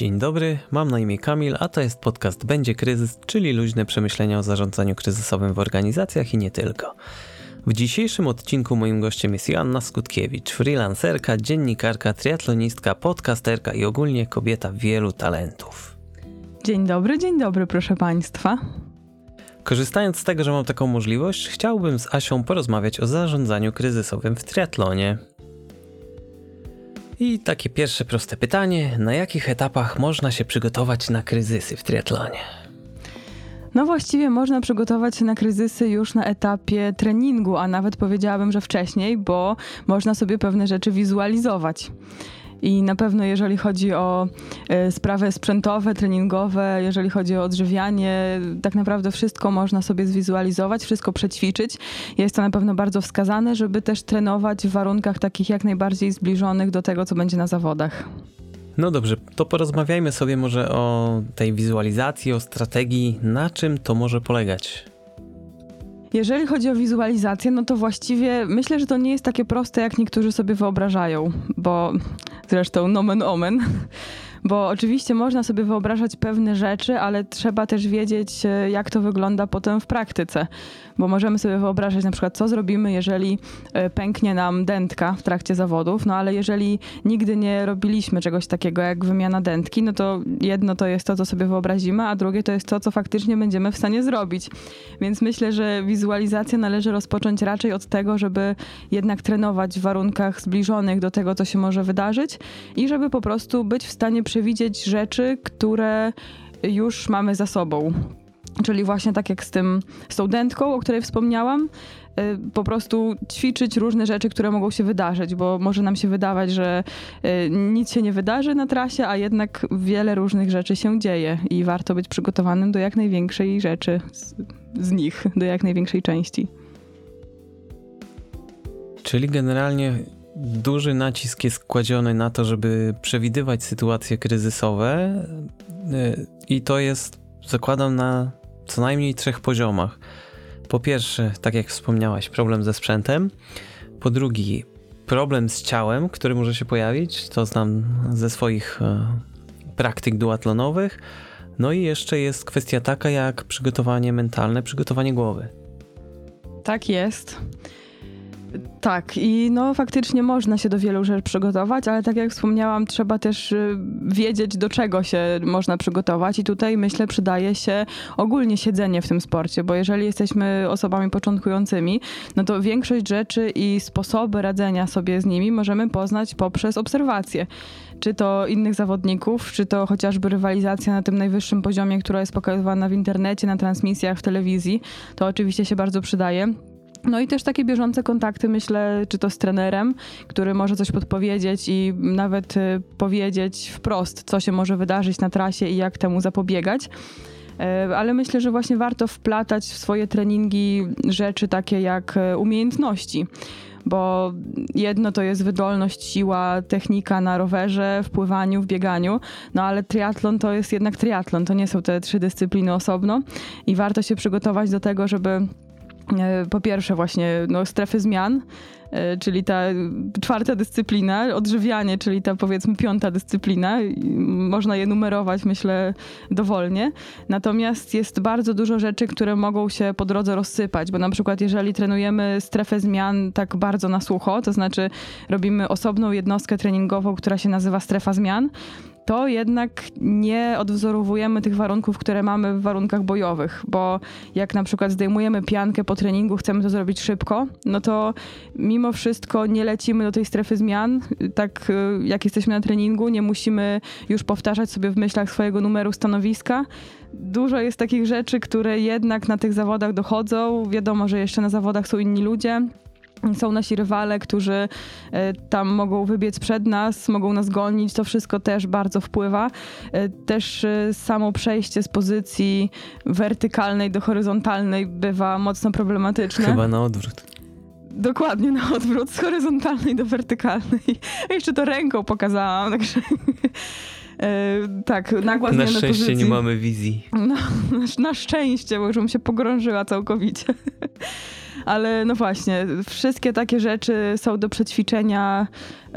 Dzień dobry, mam na imię Kamil, a to jest podcast Będzie Kryzys, czyli luźne przemyślenia o zarządzaniu kryzysowym w organizacjach i nie tylko. W dzisiejszym odcinku moim gościem jest Joanna Skutkiewicz, freelancerka, dziennikarka, triatlonistka, podcasterka i ogólnie kobieta wielu talentów. Dzień dobry, dzień dobry, proszę Państwa. Korzystając z tego, że mam taką możliwość, chciałbym z Asią porozmawiać o zarządzaniu kryzysowym w triatlonie. I takie pierwsze proste pytanie: na jakich etapach można się przygotować na kryzysy w triatlonie? No właściwie można przygotować się na kryzysy już na etapie treningu, a nawet powiedziałabym, że wcześniej, bo można sobie pewne rzeczy wizualizować. I na pewno jeżeli chodzi o e, sprawy sprzętowe, treningowe, jeżeli chodzi o odżywianie, tak naprawdę wszystko można sobie zwizualizować, wszystko przećwiczyć. Jest to na pewno bardzo wskazane, żeby też trenować w warunkach takich jak najbardziej zbliżonych do tego, co będzie na zawodach. No dobrze, to porozmawiajmy sobie może o tej wizualizacji, o strategii, na czym to może polegać. Jeżeli chodzi o wizualizację, no to właściwie myślę, że to nie jest takie proste, jak niektórzy sobie wyobrażają, bo zresztą nomen omen bo oczywiście można sobie wyobrażać pewne rzeczy, ale trzeba też wiedzieć, e, jak to wygląda potem w praktyce. Bo możemy sobie wyobrażać na przykład, co zrobimy, jeżeli e, pęknie nam dętka w trakcie zawodów, no ale jeżeli nigdy nie robiliśmy czegoś takiego jak wymiana dętki, no to jedno to jest to, co sobie wyobrazimy, a drugie to jest to, co faktycznie będziemy w stanie zrobić. Więc myślę, że wizualizację należy rozpocząć raczej od tego, żeby jednak trenować w warunkach zbliżonych do tego, co się może wydarzyć i żeby po prostu być w stanie przewidzieć rzeczy, które już mamy za sobą. Czyli właśnie tak jak z tym, dętką, o której wspomniałam, y, po prostu ćwiczyć różne rzeczy, które mogą się wydarzyć, bo może nam się wydawać, że y, nic się nie wydarzy na trasie, a jednak wiele różnych rzeczy się dzieje i warto być przygotowanym do jak największej rzeczy z, z nich, do jak największej części. Czyli generalnie duży nacisk jest kładziony na to, żeby przewidywać sytuacje kryzysowe y, i to jest, zakładam, na co najmniej trzech poziomach. Po pierwsze, tak jak wspomniałaś, problem ze sprzętem. Po drugi, problem z ciałem, który może się pojawić, to znam ze swoich e, praktyk duatlonowych. No i jeszcze jest kwestia taka jak przygotowanie mentalne, przygotowanie głowy. Tak jest. Tak, i no faktycznie można się do wielu rzeczy przygotować, ale tak jak wspomniałam, trzeba też y, wiedzieć, do czego się można przygotować, i tutaj myślę, przydaje się ogólnie siedzenie w tym sporcie, bo jeżeli jesteśmy osobami początkującymi, no to większość rzeczy i sposoby radzenia sobie z nimi możemy poznać poprzez obserwacje czy to innych zawodników, czy to chociażby rywalizacja na tym najwyższym poziomie, która jest pokazywana w internecie, na transmisjach, w telewizji, to oczywiście się bardzo przydaje. No i też takie bieżące kontakty, myślę, czy to z trenerem, który może coś podpowiedzieć i nawet y, powiedzieć wprost, co się może wydarzyć na trasie i jak temu zapobiegać. E, ale myślę, że właśnie warto wplatać w swoje treningi rzeczy takie jak e, umiejętności bo jedno to jest wydolność, siła, technika na rowerze, w pływaniu, w bieganiu, no ale triatlon to jest jednak triatlon, to nie są te trzy dyscypliny osobno i warto się przygotować do tego, żeby po pierwsze właśnie no, strefy zmian, e, czyli ta czwarta dyscyplina, odżywianie, czyli ta powiedzmy piąta dyscyplina. Można je numerować, myślę, dowolnie. Natomiast jest bardzo dużo rzeczy, które mogą się po drodze rozsypać, bo na przykład jeżeli trenujemy strefę zmian tak bardzo na sucho, to znaczy robimy osobną jednostkę treningową, która się nazywa strefa zmian, to jednak nie odwzorowujemy tych warunków, które mamy w warunkach bojowych, bo jak na przykład zdejmujemy piankę po treningu, chcemy to zrobić szybko, no to mimo wszystko nie lecimy do tej strefy zmian, tak y, jak jesteśmy na treningu, nie musimy już powtarzać sobie w myślach swojego numeru stanowiska. Dużo jest takich rzeczy, które jednak na tych zawodach dochodzą. Wiadomo, że jeszcze na zawodach są inni ludzie, są nasi rywale, którzy e, tam mogą wybiec przed nas, mogą nas gonić. To wszystko też bardzo wpływa. E, też e, samo przejście z pozycji wertykalnej do horyzontalnej bywa mocno problematyczne. Chyba na odwrót. Dokładnie na odwrót, z horyzontalnej do wertykalnej. A jeszcze to ręką pokazałam, także... tak, nagła Na szczęście pozycji. nie mamy wizji. No, na szczęście, bo już bym się pogrążyła całkowicie. Ale no właśnie, wszystkie takie rzeczy są do przećwiczenia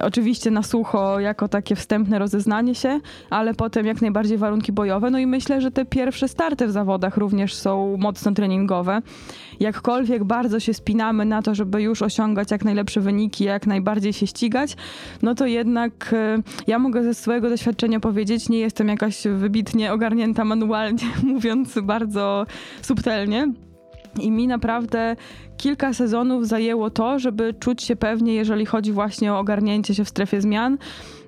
oczywiście na sucho jako takie wstępne rozeznanie się, ale potem jak najbardziej warunki bojowe. No i myślę, że te pierwsze starty w zawodach również są mocno treningowe. Jakkolwiek bardzo się spinamy na to, żeby już osiągać jak najlepsze wyniki, jak najbardziej się ścigać, no to jednak e, ja mogę ze swojego doświadczenia powiedzieć, nie jestem jakaś wybitnie ogarnięta manualnie, mówiąc bardzo subtelnie. I mi naprawdę kilka sezonów zajęło to, żeby czuć się pewnie, jeżeli chodzi właśnie o ogarnięcie się w strefie zmian.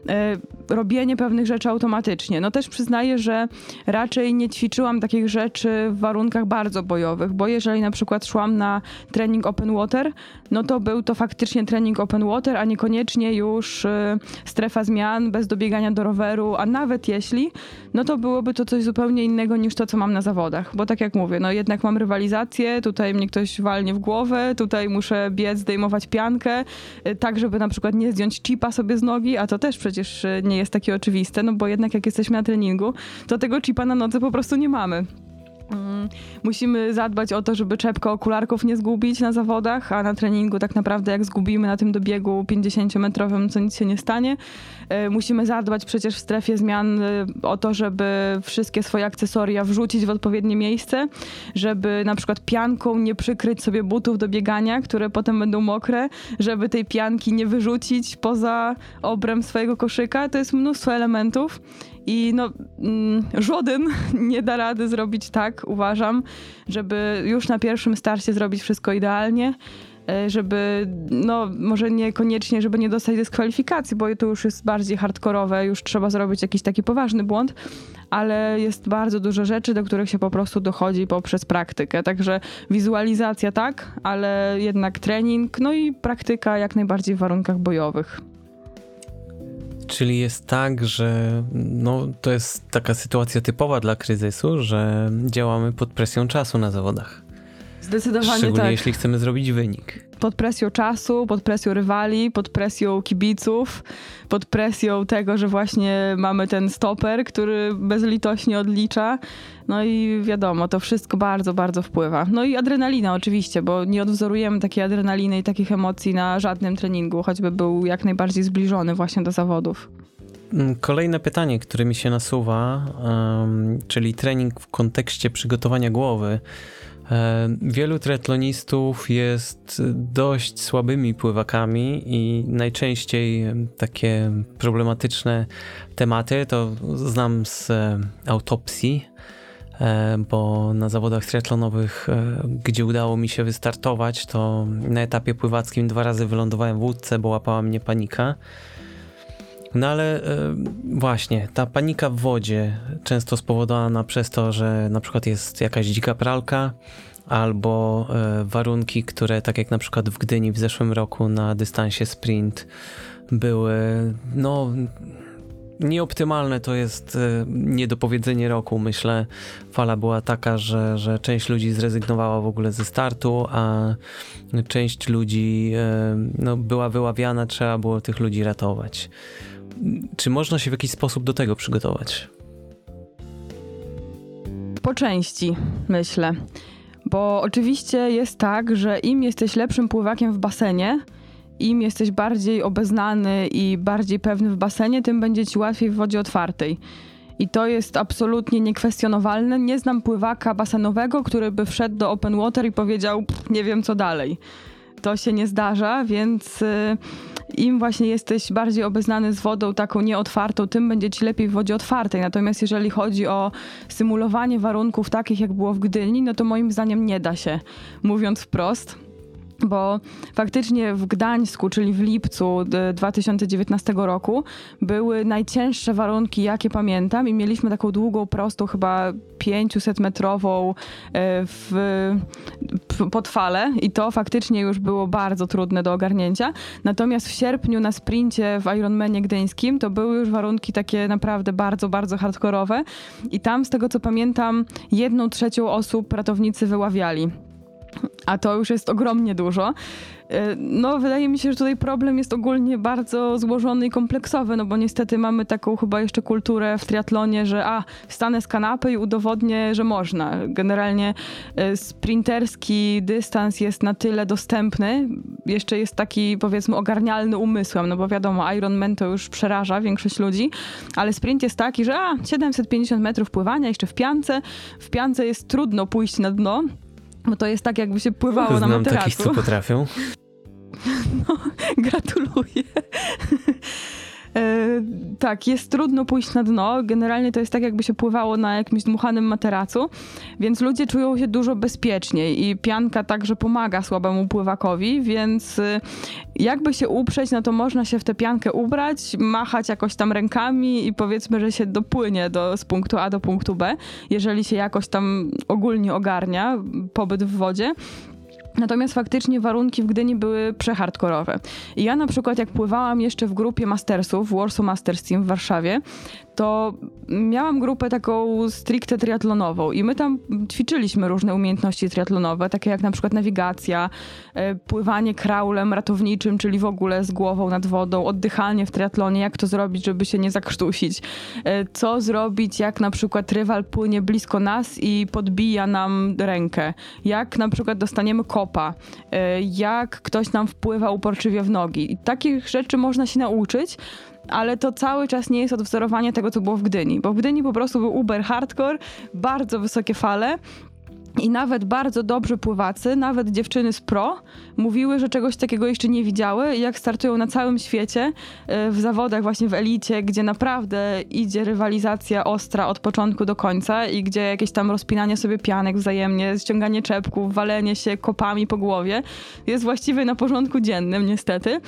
E, robienie pewnych rzeczy automatycznie. No też przyznaję, że raczej nie ćwiczyłam takich rzeczy w warunkach bardzo bojowych, bo jeżeli na przykład szłam na trening open water, no to był to faktycznie trening open water, a niekoniecznie już e, strefa zmian bez dobiegania do roweru, a nawet jeśli, no to byłoby to coś zupełnie innego niż to, co mam na zawodach, bo tak jak mówię, no jednak mam rywalizację, tutaj mnie ktoś walnie w głowę, tutaj muszę biec, zdejmować piankę, e, tak żeby na przykład nie zdjąć chipa sobie z nogi, a to też przecież przecież e, nie jest takie oczywiste, no bo jednak jak jesteśmy na treningu, to tego chipa na nodze po prostu nie mamy. Mm, musimy zadbać o to, żeby czepkę okularków nie zgubić na zawodach, a na treningu tak naprawdę jak zgubimy na tym dobiegu 50-metrowym, to nic się nie stanie. E, musimy zadbać przecież w strefie zmian e, o to, żeby wszystkie swoje akcesoria wrzucić w odpowiednie miejsce, żeby na przykład pianką nie przykryć sobie butów do biegania, które potem będą mokre, żeby tej pianki nie wyrzucić poza obręb swojego koszyka. To jest mnóstwo elementów i no, mm, żaden nie da rady zrobić tak, uważam, żeby już na pierwszym starcie zrobić wszystko idealnie e, żeby, no może niekoniecznie, żeby nie dostać dyskwalifikacji, bo to już jest bardziej hardkorowe, już trzeba zrobić jakiś taki poważny błąd, ale jest bardzo dużo rzeczy, do których się po prostu dochodzi poprzez praktykę. Także wizualizacja tak, ale jednak trening, no i praktyka jak najbardziej w warunkach bojowych. Czyli jest tak, że no, to jest taka sytuacja typowa dla kryzysu, że działamy pod presją czasu na zawodach. Zdecydowanie Szczególnie tak. jeśli chcemy zrobić wynik. Pod presją czasu, pod presją rywali, pod presją kibiców, pod presją tego, że właśnie mamy ten stoper, który bezlitośnie odlicza. No i wiadomo, to wszystko bardzo, bardzo wpływa. No i adrenalina oczywiście, bo nie odwzorujemy takiej adrenaliny i takich emocji na żadnym treningu, choćby był jak najbardziej zbliżony właśnie do zawodów. Mm, kolejne pytanie, które mi się nasuwa, um, czyli trening w kontekście przygotowania głowy. E, wielu triatlonistów jest dość słabymi pływakami i najczęściej takie problematyczne tematy to znam z e, autopsji, e, bo na zawodach triatlonowych, gdzie udało mi się wystartować, to na etapie pływackim dwa razy wylądowałem w łódce, bo łapała mnie panika. No ale e, właśnie, ta panika w wodzie, często spowodowana przez to, że na przykład jest jakaś dzika pralka, albo e, warunki, które tak jak na przykład w Gdyni w zeszłym roku na dystansie sprint były, no nieoptymalne to jest e, niedopowiedzenie roku. Myślę, fala była taka, że, że część ludzi zrezygnowała w ogóle ze startu, a część ludzi no, była wyławiana, trzeba było tych ludzi ratować. Czy można się w jakiś sposób do tego przygotować? Po części, myślę. Bo oczywiście jest tak, że im jesteś lepszym pływakiem w basenie, im jesteś bardziej obeznany i bardziej pewny w basenie, tym będzie ci łatwiej w wodzie otwartej. I to jest absolutnie niekwestionowalne. Nie znam pływaka basenowego, który by wszedł do open water i powiedział, nie wiem co dalej. To się nie zdarza, więc y, im właśnie jesteś bardziej obeznany z wodą taką nieotwartą, tym będzie ci lepiej w wodzie otwartej. Natomiast jeżeli chodzi o symulowanie warunków takich, jak było w Gdyni, no to moim zdaniem nie da się, mówiąc wprost bo faktycznie w Gdańsku, czyli w lipcu 2019 roku, były najcięższe warunki, jakie pamiętam, i mieliśmy taką długą, prostą, chyba 500-metrową e, pod falę, i to faktycznie już było bardzo trudne do ogarnięcia. Natomiast w sierpniu na sprincie w Ironmanie gdyńskim to były już warunki takie naprawdę bardzo, bardzo hardkorowe, i tam, z tego co pamiętam, jedną trzecią osób ratownicy wyławiali. A to już jest ogromnie dużo. E, no, wydaje mi się, że tutaj problem jest ogólnie bardzo złożony i kompleksowy, no bo niestety mamy taką chyba jeszcze kulturę w triatlonie, że a, wstanę z kanapy i udowodnię, że można. Generalnie e, sprinterski dystans jest na tyle dostępny, jeszcze jest taki powiedzmy ogarnialny umysłem, no bo wiadomo, Ironman to już przeraża większość ludzi, ale sprint jest taki, że a, 750 metrów pływania jeszcze w piance, w piance jest trudno pójść na dno, bo to jest tak, jakby się pływało Znam na materacu. takich, co potrafią. No, gratuluję. E, tak, jest trudno pójść na dno. Generalnie to jest tak, jakby się pływało na jakimś dmuchanym materacu, więc ludzie czują się dużo bezpieczniej i pianka także pomaga słabemu pływakowi, więc y, jakby się uprzeć, no to można się w tę piankę ubrać, machać jakoś tam rękami i powiedzmy, że się dopłynie do, z punktu A do punktu B, jeżeli się jakoś tam ogólnie ogarnia pobyt w wodzie. Natomiast faktycznie warunki w Gdyni były przehardkorowe. I ja na przykład jak pływałam jeszcze w grupie mastersów, Warsaw Masters Team w Warszawie, to miałam grupę taką stricte triatlonową i my tam ćwiczyliśmy różne umiejętności triatlonowe, takie jak na przykład nawigacja, e, pływanie kraulem ratowniczym, czyli w ogóle z głową nad wodą, oddychanie w triatlonie, jak to zrobić, żeby się nie zakrztusić, e, co zrobić, jak na przykład rywal płynie blisko nas i podbija nam rękę, jak na przykład dostaniemy kopa, e, jak ktoś nam wpływa uporczywie w nogi. I takich rzeczy można się nauczyć, ale to cały czas nie jest odwzorowanie tego, co było w Gdyni, bo w Gdyni po prostu był uber hardcore, bardzo wysokie fale, i nawet bardzo dobrzy pływacy, nawet dziewczyny z pro, mówiły, że czegoś takiego jeszcze nie widziały. Jak startują na całym świecie, e, w zawodach, właśnie w elicie, gdzie naprawdę idzie rywalizacja ostra od początku do końca i gdzie jakieś tam rozpinanie sobie pianek wzajemnie, ściąganie czepków, walenie się kopami po głowie jest właściwie na porządku dziennym, niestety.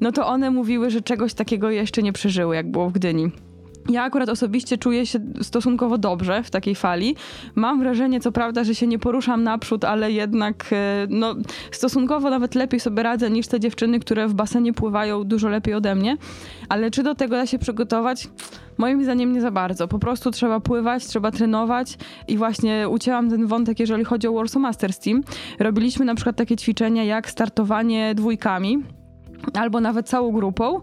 No to one mówiły, że czegoś takiego jeszcze nie przeżyły, jak było w Gdyni. Ja akurat osobiście czuję się stosunkowo dobrze w takiej fali. Mam wrażenie, co prawda, że się nie poruszam naprzód, ale jednak e, no, stosunkowo nawet lepiej sobie radzę niż te dziewczyny, które w basenie pływają dużo lepiej ode mnie. Ale czy do tego da się przygotować? Moim zdaniem nie za bardzo. Po prostu trzeba pływać, trzeba trenować i właśnie ucięłam ten wątek, jeżeli chodzi o Warsaw Masters Team. Robiliśmy na przykład takie ćwiczenia jak startowanie dwójkami albo nawet całą grupą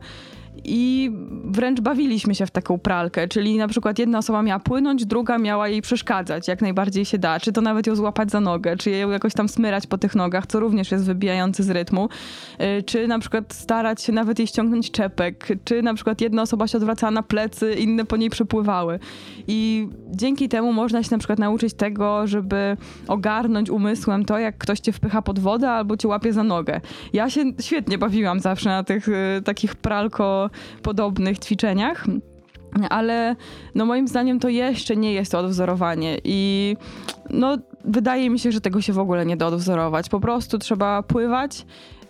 i wręcz bawiliśmy się w taką pralkę, czyli na przykład jedna osoba miała płynąć, druga miała jej przeszkadzać, jak najbardziej się da, czy to nawet ją złapać za nogę, czy ją jakoś tam smyrać po tych nogach, co również jest wybijające z rytmu, y, czy na przykład starać się nawet jej ściągnąć czepek, czy na przykład jedna osoba się odwracała na plecy, inne po niej przepływały. I dzięki temu można się na przykład nauczyć tego, żeby ogarnąć umysłem to, jak ktoś cię wpycha pod wodę albo cię łapie za nogę. Ja się świetnie bawiłam zawsze na tych y, takich pralko podobnych ćwiczeniach. Ale no moim zdaniem to jeszcze nie jest to odwzorowanie i no wydaje mi się, że tego się w ogóle nie da odwzorować. Po prostu trzeba pływać,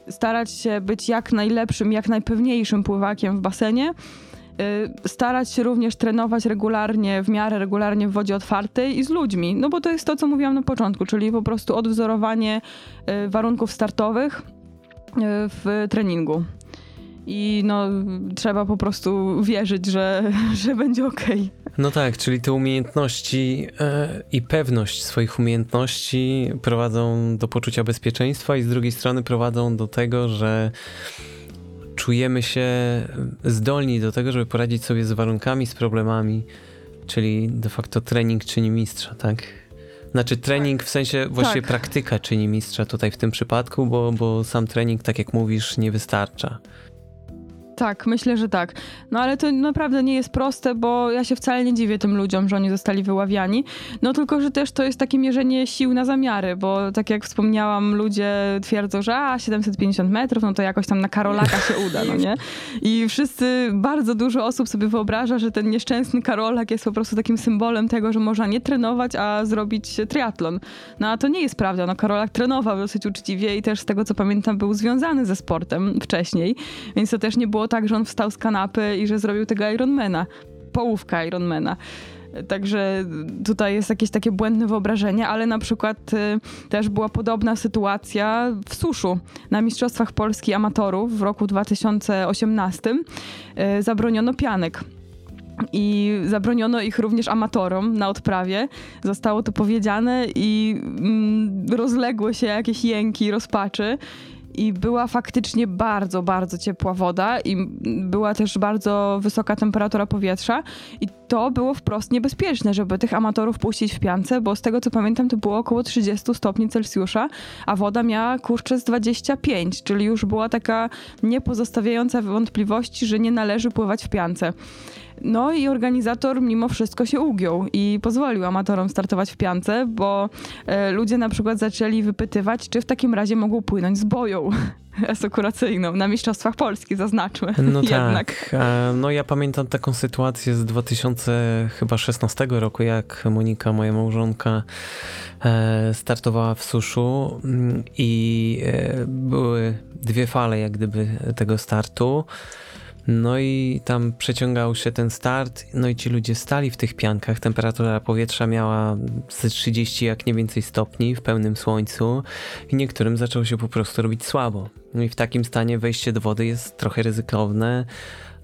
starać się być jak najlepszym, jak najpewniejszym pływakiem w basenie y, starać się również trenować regularnie, w miarę regularnie w wodzie otwartej i z ludźmi. No bo to jest to, co mówiłam na początku, czyli po prostu odwzorowanie y, warunków startowych y, w treningu i no, trzeba po prostu wierzyć, że, że będzie ok. No tak, czyli te umiejętności e, i pewność swoich umiejętności prowadzą do poczucia bezpieczeństwa i z drugiej strony prowadzą do tego, że czujemy się zdolni do tego, żeby poradzić sobie z warunkami, z problemami, czyli de facto trening czyni mistrza, tak? Znaczy trening w sensie właściwie tak. praktyka czyni mistrza tutaj w tym przypadku, bo, bo sam trening, tak jak mówisz, nie wystarcza. Tak, myślę, że tak. No ale to naprawdę nie jest proste, bo ja się wcale nie dziwię tym ludziom, że oni zostali wyławiani. No tylko, że też to jest takie mierzenie sił na zamiary, bo tak jak wspomniałam, ludzie twierdzą, że a 750 metrów, no to jakoś tam na Karolaka się uda, no nie? I wszyscy, bardzo dużo osób sobie wyobraża, że ten nieszczęsny Karolak jest po prostu takim symbolem tego, że można nie trenować, a zrobić triatlon. No a to nie jest prawda. No Karolak trenował dosyć uczciwie i też z tego, co pamiętam, był związany ze sportem wcześniej, więc to też nie było tak, że on wstał z kanapy i że zrobił tego Ironmana. Połówka Ironmana. Także tutaj jest jakieś takie błędne wyobrażenie, ale na przykład y, też była podobna sytuacja w suszu. Na Mistrzostwach Polski Amatorów w roku 2018 y, zabroniono pianek. i zabroniono ich również amatorom na odprawie. Zostało to powiedziane i mm, rozległy się jakieś jęki, rozpaczy i była faktycznie bardzo, bardzo ciepła woda i była też bardzo wysoka temperatura powietrza i to było wprost niebezpieczne, żeby tych amatorów puścić w piance, bo z tego co pamiętam to było około 30 stopni Celsjusza, a woda miała kurczę z 25, czyli już była taka niepozostawiająca wątpliwości, że nie należy pływać w piance. No i organizator mimo wszystko się ugiął i pozwolił amatorom startować w piance, bo e, ludzie na przykład zaczęli wypytywać, czy w takim razie mogą płynąć z boją asekuracyjną na Mistrzostwach Polski, zaznaczmy. No tak. E, No ja pamiętam taką sytuację z 2016 roku, jak Monika, moja małżonka, e, startowała w suszu mm, i e, były dwie fale jak gdyby tego startu. No i tam przeciągał się ten start, no i ci ludzie stali w tych piankach. Temperatura powietrza miała ze 30 jak nie więcej stopni w pełnym słońcu i niektórym zaczęło się po prostu robić słabo. No i w takim stanie wejście do wody jest trochę ryzykowne.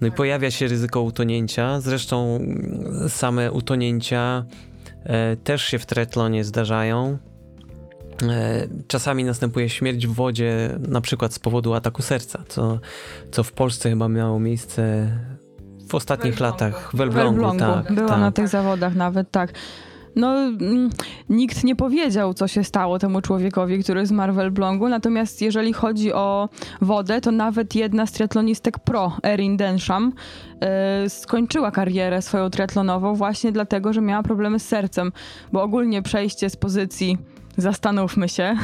No i pojawia się ryzyko utonięcia. Zresztą same utonięcia e, też się w triatlonie zdarzają. E, Czasami następuje śmierć w wodzie, na przykład z powodu ataku serca, co, co w Polsce chyba miało miejsce w ostatnich W Elblągu. latach. W Elblągu. tak. Była tak. na tych zawodach nawet, tak. No, mm, nikt nie powiedział, co się stało temu człowiekowi, który zmarł w Elblągu, natomiast jeżeli chodzi o wodę, to nawet jedna z triatlonistek pro, Erin Densham, e, skończyła karierę swoją triatlonową właśnie dlatego, że miała problemy z sercem, bo ogólnie przejście z pozycji Zastanówmy się.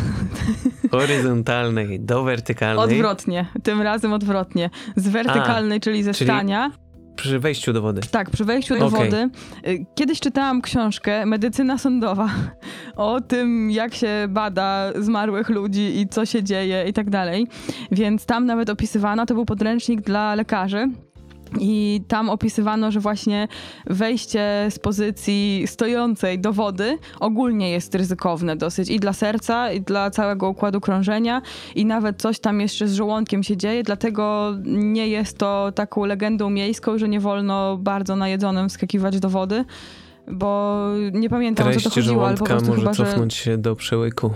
Horyzontalnej do wertykalnej. Odwrotnie. Tym razem odwrotnie. Z wertykalnej, czyli ze czyli- stania, Przy wejściu do wody. Tak, przy wejściu do Okej. wody. y, Kiedyś czytałam książkę Medycyna sądowa o tym, jak się bada zmarłych ludzi i co się dzieje i tak dalej. Więc tam nawet opisywano, to był podręcznik dla lekarzy. I tam opisywano, że właśnie wejście z pozycji stojącej do wody ogólnie jest ryzykowne dosyć i dla serca, i dla całego układu krążenia, i nawet coś tam jeszcze z żołądkiem się dzieje, dlatego nie jest to taką legendą miejską, że nie wolno bardzo najedzonym wskakiwać do wody, bo nie pamiętam o co to Treść chodziło, ale po prostu może chyba, że cofnąć się do przełyku.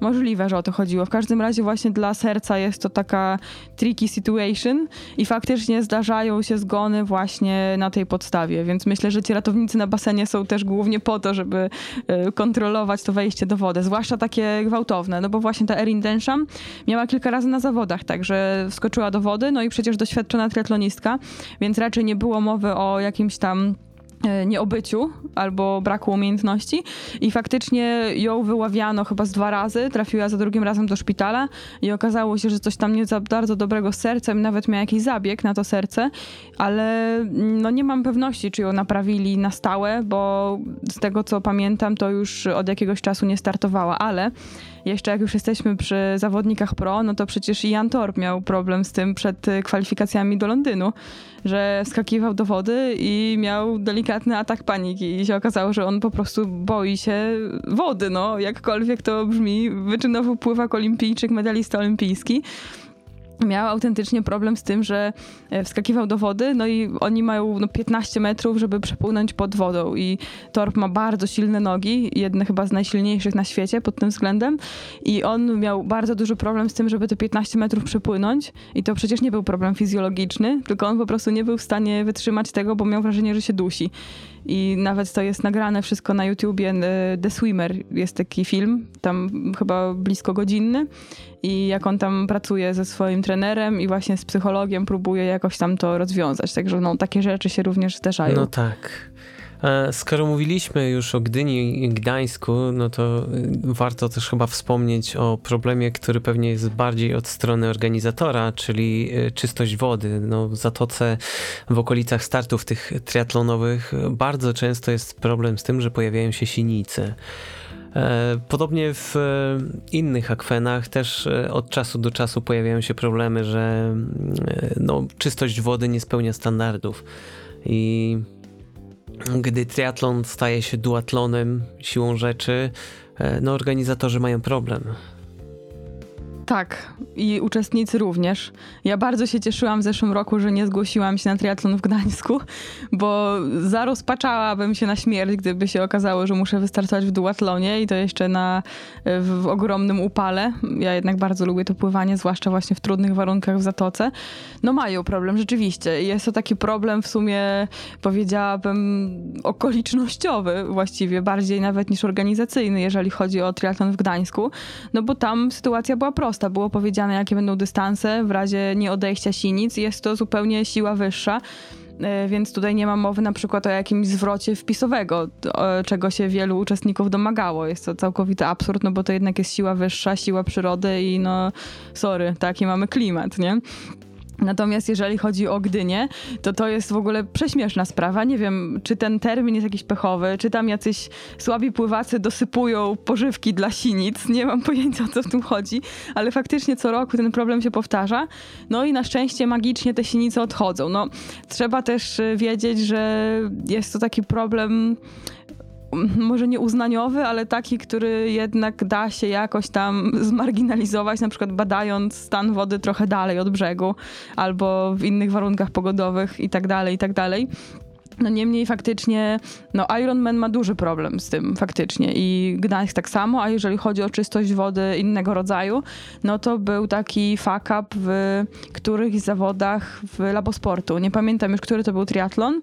Możliwe, że o to chodziło. W każdym razie właśnie dla serca jest to taka tricky situation i faktycznie zdarzają się zgony właśnie na tej podstawie, więc myślę, że ci ratownicy na basenie są też głównie po to, żeby e, kontrolować to wejście do wody, zwłaszcza takie gwałtowne, no bo właśnie ta Erin Densham miała kilka razy na zawodach, także wskoczyła do wody, no i przecież doświadczona triatlonistka, więc raczej nie było mowy o jakimś tam nieobyciu albo braku umiejętności. I faktycznie ją wyławiano chyba z dwa razy, trafiła za drugim razem do szpitala i okazało się, że coś tam nie za bardzo dobrego z sercem, nawet miała jakiś zabieg na to serce, ale mm, no nie mam pewności, czy ją naprawili na stałe, bo z tego co pamiętam, to już od jakiegoś czasu nie startowała, ale jeszcze jak już jesteśmy przy zawodnikach pro, no to przecież Ian Thorpe miał problem z tym przed y, kwalifikacjami do Londynu, że skakiwał do wody i miał delikatny atak paniki i się okazało, że on po prostu boi się wody, no jakkolwiek to brzmi. Wyczynowo pływak olimpijczyk, medalista olimpijski. Miał autentycznie problem z tym, że e, wskakiwał do wody, no i oni mają no, 15 metrów, żeby przepłynąć pod wodą. I Torp ma bardzo silne nogi, jedne chyba z najsilniejszych na świecie pod tym względem. I on miał bardzo duży problem z tym, żeby te 15 metrów przepłynąć. I to przecież nie był problem fizjologiczny, tylko on po prostu nie był w stanie wytrzymać tego, bo miał wrażenie, że się dusi. I nawet to jest nagrane wszystko na YouTubie. e, The Swimmer jest taki film, tam chyba blisko godzinny. I jak on tam pracuje ze swoim trenerem i właśnie z psychologiem próbuje jakoś tam to rozwiązać. Także no, takie rzeczy się również zdarzają. No tak. E, Skoro mówiliśmy już o Gdyni i Gdańsku, no to y, warto też chyba wspomnieć o problemie, który pewnie jest bardziej od strony organizatora, czyli y, czystość wody. No, w Zatoce, w okolicach startów tych triatlonowych y, bardzo często jest problem z tym, że pojawiają się sinice. E, Podobnie w e, innych akwenach też od czasu do czasu pojawiają się problemy, że no, czystość wody nie spełnia standardów. I gdy triatlon staje się duatlonem siłą rzeczy, e, no organizatorzy mają problem. Tak, i uczestnicy również. Ja bardzo się cieszyłam w zeszłym roku, że nie zgłosiłam się na triatlon w Gdańsku, bo zarozpaczałabym się na śmierć, gdyby się okazało, że muszę wystartować w duatlonie i to jeszcze na, w, w ogromnym upale. Ja jednak bardzo lubię to pływanie, zwłaszcza właśnie w trudnych warunkach w Zatoce. No mają problem, rzeczywiście. Jest to taki problem w sumie, powiedziałabym, okolicznościowy właściwie, bardziej nawet niż organizacyjny, jeżeli chodzi o triatlon w Gdańsku, no bo tam sytuacja była prosta prosta. Było powiedziane, jakie będą dystanse w razie nieodejścia sinic. Jest to zupełnie siła wyższa e, więc tutaj nie ma mowy na przykład o jakimś zwrocie wpisowego, czego się wielu uczestników domagało. Jest to całkowity absurd, no bo to jednak jest siła wyższa, siła przyrody i no sorry, taki mamy klimat, nie? Natomiast jeżeli chodzi o Gdynię, to to jest w ogóle prześmieszna sprawa. Nie wiem, czy ten termin jest jakiś pechowy, czy tam jacyś słabi pływacy dosypują pożywki dla sinic. Nie mam pojęcia, o co w tym chodzi, ale faktycznie co roku ten problem się powtarza. No i na szczęście magicznie te sinice odchodzą. No, trzeba też wiedzieć, że jest to taki problem może nie uznaniowy, ale taki, który jednak da się jakoś tam zmarginalizować, na przykład badając stan wody trochę dalej od brzegu albo w innych warunkach pogodowych i tak dalej, i tak dalej. No niemniej faktycznie, no Ironman ma duży problem z tym faktycznie i Gdańsk tak samo, a jeżeli chodzi o czystość wody innego rodzaju, no to był taki fuck up w którychś zawodach w labosportu. Nie pamiętam już, który to był triatlon,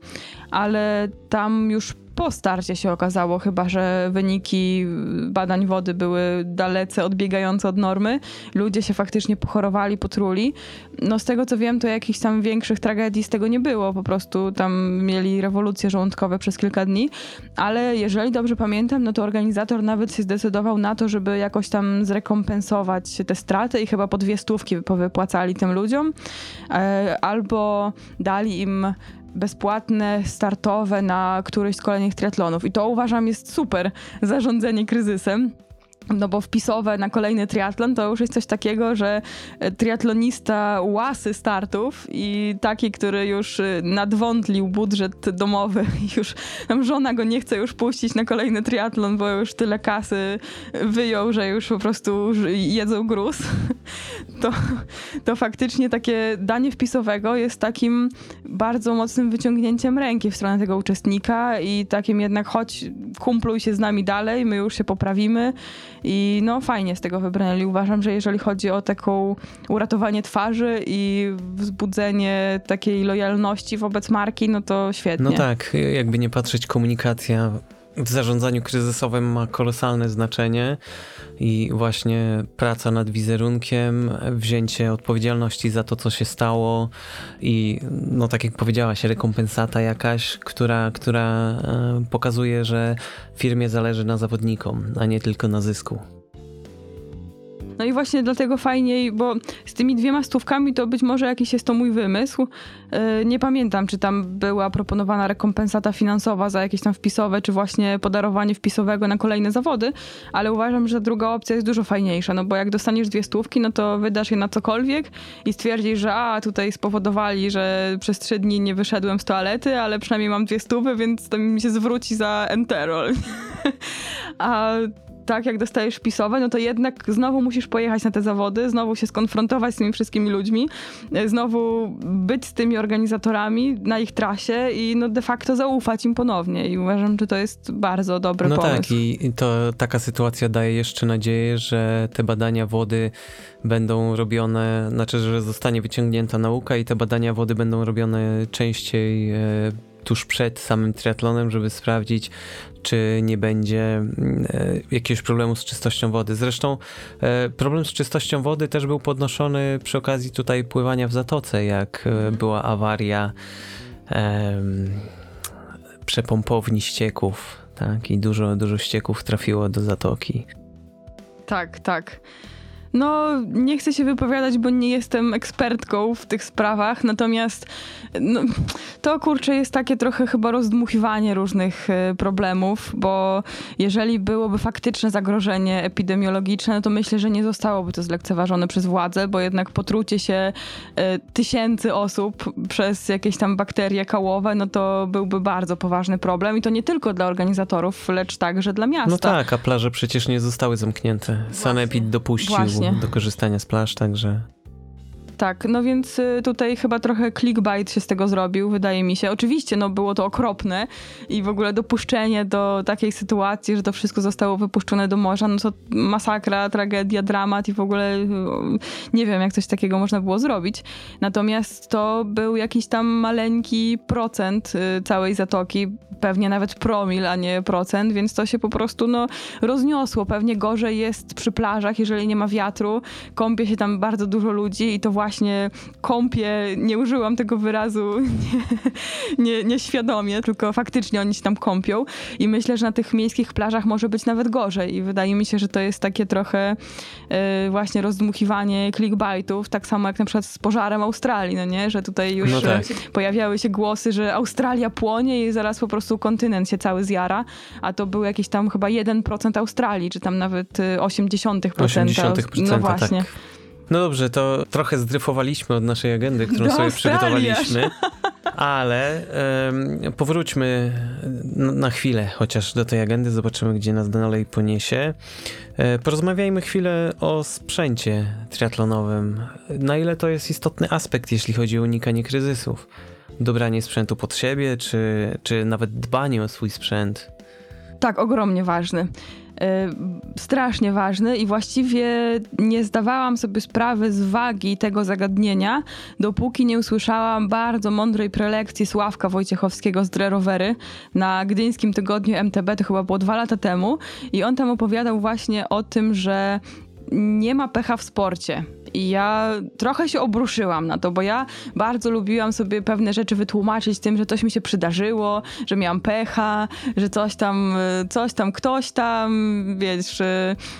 ale tam już po starcie się okazało chyba, że wyniki badań wody były dalece odbiegające od normy. Ludzie się faktycznie pochorowali, potruli. No z tego co wiem, to jakichś tam większych tragedii z tego nie było. Po prostu tam mieli rewolucje żołądkowe przez kilka dni. Ale jeżeli dobrze pamiętam, no to organizator nawet się zdecydował na to, żeby jakoś tam zrekompensować te straty i chyba po dwie stówki wypłacali tym ludziom. E, albo dali im bezpłatne, startowe na któryś z kolejnych triatlonów. I to uważam jest super zarządzanie kryzysem. No bo wpisowe na kolejny triatlon to już jest coś takiego, że e, triatlonista łasy startów i taki, który już e, nadwątlił budżet domowy. Już tam żona go nie chce już puścić na kolejny triatlon, bo już tyle kasy wyjął, że już po prostu jedzą gruz, to, to faktycznie takie danie wpisowego jest takim bardzo mocnym wyciągnięciem ręki w stronę tego uczestnika i takim jednak chodź, kumpluj się z nami dalej, my już się poprawimy i no fajnie z tego wybrnęli. Uważam, że jeżeli chodzi o taką uratowanie twarzy i wzbudzenie takiej lojalności wobec marki, no to świetnie. No tak, jakby nie patrzeć, komunikacja w zarządzaniu kryzysowym ma kolosalne znaczenie i właśnie praca nad wizerunkiem, wzięcie odpowiedzialności za to, co się stało i no tak jak powiedziałaś, rekompensata jakaś, która, która e, pokazuje, że firmie zależy na zawodnikom, a nie tylko na zysku. No i właśnie dlatego fajniej, bo z tymi dwiema stówkami to być może jakiś jest to mój wymysł. E, nie pamiętam, czy tam była proponowana rekompensata finansowa za jakieś tam wpisowe, czy właśnie podarowanie wpisowego na kolejne zawody, ale uważam, że druga opcja jest dużo fajniejsza, no bo jak dostaniesz dwie stówki, no to wydasz je na cokolwiek i stwierdzisz, że a, tutaj spowodowali, że przez trzy dni nie wyszedłem z toalety, ale przynajmniej mam dwie stówy, więc to mi się zwróci za enterol. a tak, jak dostajesz wpisowe, no to jednak znowu musisz pojechać na te zawody, znowu się skonfrontować z tymi wszystkimi ludźmi, e, znowu być z tymi organizatorami na ich trasie i no de facto zaufać im ponownie. I uważam, że to jest bardzo dobry no pomysł. No tak, i to taka sytuacja daje jeszcze nadzieję, że te badania wody będą robione, znaczy, że zostanie wyciągnięta nauka i te badania wody będą robione częściej e, tuż przed samym triatlonem, żeby sprawdzić, czy nie będzie mm, e, jakiegoś problemu z czystością wody. Zresztą e, problem z czystością wody też był podnoszony przy okazji tutaj pływania w zatoce, jak e, mhm. była awaria przepompowni ścieków, tak, i dużo, dużo ścieków trafiło do zatoki. Tak, tak. No, nie chcę się wypowiadać, bo nie jestem ekspertką w tych sprawach, natomiast no, to kurczę jest takie trochę chyba rozdmuchiwanie różnych y, problemów, bo jeżeli byłoby faktyczne zagrożenie epidemiologiczne, no to myślę, że nie zostałoby to zlekceważone przez władze, bo jednak potrucie się y, tysięcy osób przez jakieś tam bakterie kałowe, no to byłby bardzo poważny problem i to nie tylko dla organizatorów, lecz także dla miasta. No tak, a plaże przecież nie zostały zamknięte. Sanepid dopuścił Właśnie do korzystania z plaż, także tak, no więc y, tutaj chyba trochę clickbait się z tego zrobił, wydaje mi się. Oczywiście, no było to okropne i w ogóle dopuszczenie do takiej sytuacji, że to wszystko zostało wypuszczone do morza, no to masakra, tragedia, dramat i w ogóle y, nie wiem, jak coś takiego można było zrobić. Natomiast to był jakiś tam maleńki procent y, całej zatoki, pewnie nawet promil, a nie procent, więc to się po prostu no, rozniosło. Pewnie gorzej jest przy plażach, jeżeli nie ma wiatru, kąpie się tam bardzo dużo ludzi i to właśnie właśnie kąpie, nie użyłam tego wyrazu nie, nieświadomie, nie tylko faktycznie oni się tam kąpią i myślę, że na tych miejskich plażach może być nawet gorzej i wydaje mi się, że to jest takie trochę y, właśnie rozdmuchiwanie clickbaitów, tak samo jak na przykład z pożarem Australii, no nie? Że tutaj już no tak. pojawiały się głosy, że Australia płonie i zaraz po prostu kontynent się cały zjara, a to był jakiś tam chyba 1% Australii, czy tam nawet 80%. 80% no właśnie. Tak. No dobrze, to trochę zdryfowaliśmy od naszej agendy, którą Do sobie przygotowaliśmy, ale um, powróćmy na, chwilę chociaż do tej agendy, zobaczymy, gdzie nas dalej poniesie. E, porozmawiajmy chwilę o sprzęcie triatlonowym. Na ile to jest istotny aspekt, jeśli chodzi o unikanie kryzysów? Dobranie sprzętu pod siebie, czy, czy nawet dbanie o swój sprzęt? Tak, ogromnie ważny. Y, strasznie ważny i właściwie nie zdawałam sobie sprawy z wagi tego zagadnienia, dopóki nie usłyszałam bardzo mądrej prelekcji Sławka Wojciechowskiego z Drerowery na Gdyńskim Tygodniu MTB, to chyba było dwa lata temu i on tam opowiadał właśnie o tym, że nie ma pecha w sporcie. I ja trochę się obruszyłam na to, bo ja bardzo lubiłam sobie pewne rzeczy wytłumaczyć tym, że coś mi się przydarzyło, że miałam pecha, że coś tam, coś tam, ktoś tam, wiesz,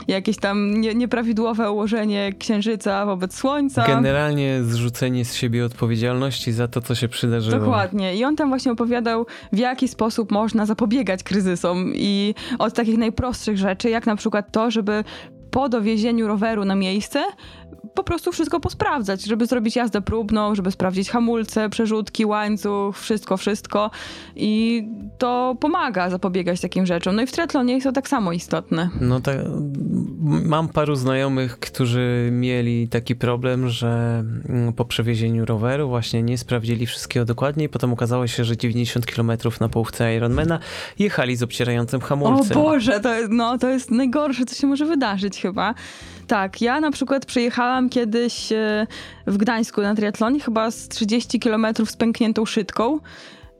jakieś tam nie, nieprawidłowe ułożenie księżyca wobec słońca. Generalnie zrzucenie z siebie odpowiedzialności za to, co się przydarzyło. Dokładnie. I on tam właśnie opowiadał, w jaki sposób można zapobiegać kryzysom i od takich najprostszych rzeczy, jak na przykład to, żeby po dowiezieniu roweru na miejsce po prostu wszystko posprawdzać, żeby zrobić jazdę próbną, żeby sprawdzić hamulce, przerzutki, łańcuch, wszystko, wszystko. I to pomaga zapobiegać takim rzeczom. No i w triatlonie jest to tak samo istotne. No tak, mam paru znajomych, którzy mieli taki problem, że mm, po przewiezieniu roweru właśnie nie sprawdzili wszystkiego dokładnie i potem okazało się, że 90 km na połówce Ironmana jechali z obcierającym hamulcem. O Boże, to jest, no, to jest najgorsze, co się może wydarzyć chyba. Tak, ja na przykład przyjechałam kiedyś e, w Gdańsku na triatlonie, chyba z 30 km z pękniętą szydką.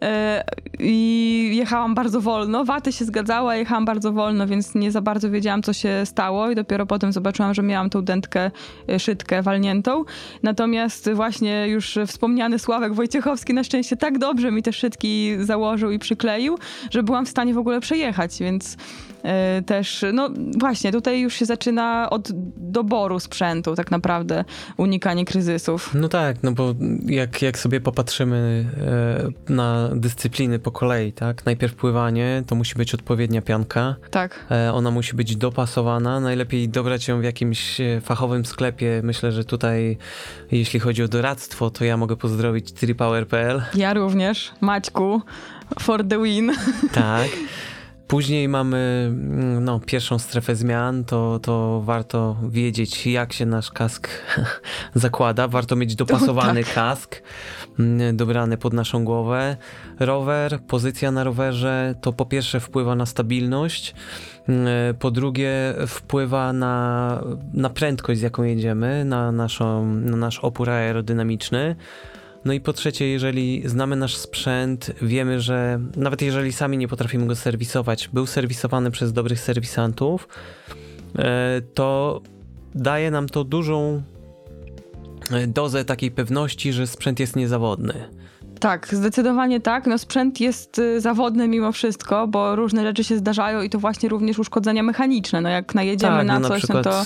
E, I jechałam bardzo wolno. Waty się zgadzała, jechałam bardzo wolno, więc nie za bardzo wiedziałam, co się stało, i dopiero potem zobaczyłam, że miałam tą dętkę, e, szydkę walniętą. Natomiast właśnie już wspomniany Sławek Wojciechowski na szczęście tak dobrze mi te szydki założył i przykleił, że byłam w stanie w ogóle przejechać, więc też, no właśnie, tutaj już się zaczyna od doboru sprzętu tak naprawdę, unikanie kryzysów. No tak, no bo jak, jak sobie popatrzymy e, na dyscypliny po kolei, tak? Najpierw pływanie, to musi być odpowiednia pianka. Tak. E, ona musi być dopasowana, najlepiej dobrać ją w jakimś fachowym sklepie. Myślę, że tutaj, jeśli chodzi o doradztwo, to ja mogę pozdrowić tripower.pl. Ja również, Maćku, for the win. Tak. Później mamy mm, no, pierwszą strefę zmian, to, to warto wiedzieć, jak się nasz kask zakłada. Warto mieć dopasowany tak. kask, mm, dobrany pod naszą głowę. Rower, pozycja na rowerze, to po pierwsze wpływa na stabilność, mm, po drugie wpływa na, na prędkość, z jaką jedziemy, na, naszą, na nasz opór aerodynamiczny. No i po trzecie, jeżeli znamy nasz sprzęt, wiemy, że nawet jeżeli sami nie potrafimy go serwisować, był serwisowany przez dobrych serwisantów, e, to daje nam to dużą e, dozę takiej pewności, że sprzęt jest niezawodny. Tak, zdecydowanie tak. No sprzęt jest y, zawodny mimo wszystko, bo różne rzeczy się zdarzają i to właśnie również uszkodzenia mechaniczne. No jak najedziemy tak, na, no coś, na no to...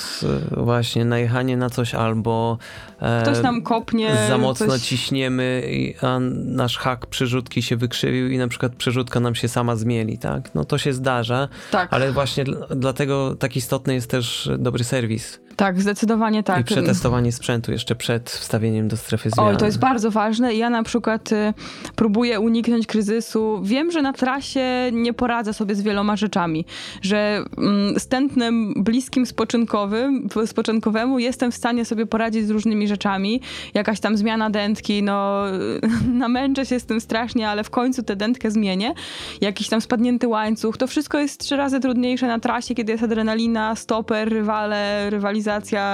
Właśnie, najechanie na coś albo... E, Ktoś nam kopnie... Za mocno coś... ciśniemy, a nasz hak przerzutki się wykrzywił i na przykład przerzutka nam się sama zmieli, tak? No to się zdarza, tak. ale właśnie dlatego tak istotny jest też dobry serwis Tak, zdecydowanie tak. I przetestowanie sprzętu jeszcze przed wstawieniem do strefy zmian. Oj, to jest bardzo ważne. Ja na przykład y, próbuję uniknąć kryzysu. Wiem, że na trasie nie poradzę sobie z wieloma rzeczami, że mm, z tętnem bliskim spoczynkowym, spoczynkowemu jestem w stanie sobie poradzić z różnymi rzeczami. Jakaś tam zmiana dętki, no namęczę się z tym strasznie, ale w końcu tę dętkę zmienię. Jakiś tam spadnięty łańcuch. To wszystko jest trzy razy trudniejsze na trasie, kiedy jest adrenalina, stoper, rywale, rywalizacja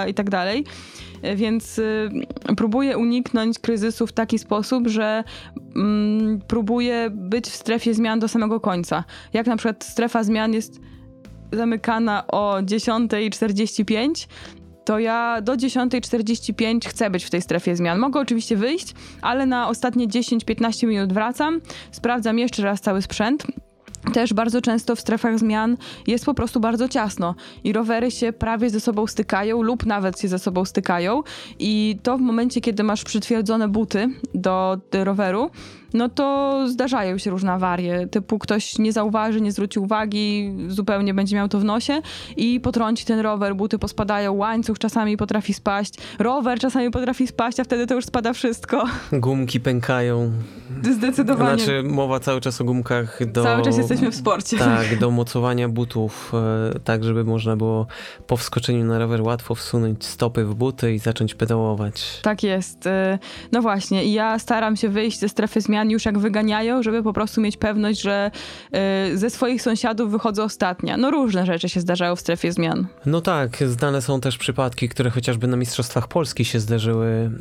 i tak dalej. Więc y, próbuję uniknąć kryzysu w taki sposób, że mm, próbuję być w strefie zmian do samego końca. Jak na przykład strefa zmian jest zamykana o 10.45, to ja do 10.45 chcę być w tej strefie zmian. Mogę oczywiście wyjść, ale na ostatnie 10-15 minut wracam, sprawdzam jeszcze raz cały sprzęt też bardzo często w strefach zmian jest po prostu bardzo ciasno i rowery się prawie ze sobą stykają lub nawet się ze sobą stykają i to w momencie, kiedy masz przytwierdzone buty do roweru, no to zdarzają się różne awarie, typu ktoś nie zauważy, nie zwróci uwagi, zupełnie będzie miał to w nosie i potrąci ten rower, buty pospadają, łańcuch czasami potrafi spaść, rower czasami potrafi spaść, a wtedy to już spada wszystko. Gumki pękają. Zdecydowanie. Znaczy mowa cały czas o gumkach do... Cały czas jesteśmy w sporcie. Tak, do mocowania butów, e, tak żeby można było po wskoczeniu na rower łatwo wsunąć stopy w buty i zacząć pedałować. Tak jest. E, no właśnie i ja staram się wyjść ze strefy zmian już jak wyganiają, żeby po prostu mieć pewność, że y, ze swoich sąsiadów wychodzę ostatnia. No różne rzeczy się zdarzają w strefie zmian. No tak, znane są też przypadki, które chociażby na Mistrzostwach Polski się zdarzyły,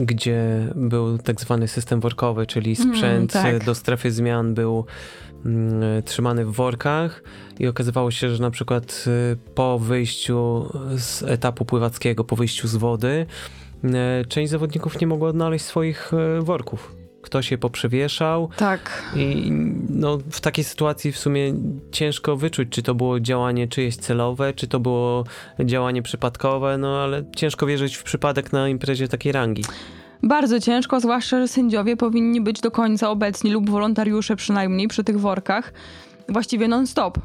y, gdzie był tak zwany system workowy, czyli mm, sprzęt mm, tak. do strefy zmian był trzymany w workach i okazywało się, że na przykład po wyjściu z etapu pływackiego, po wyjściu z wody, część zawodników nie mogła odnaleźć swoich worków ktoś je poprzewieszał. Tak. I no, w takiej sytuacji w sumie ciężko wyczuć, czy to było działanie czyjeś celowe, czy to było działanie przypadkowe, no ale ciężko wierzyć w przypadek na imprezie takiej rangi. Bardzo ciężko, zwłaszcza, że sędziowie powinni być do końca obecni lub wolontariusze przynajmniej przy tych workach właściwie non-stop.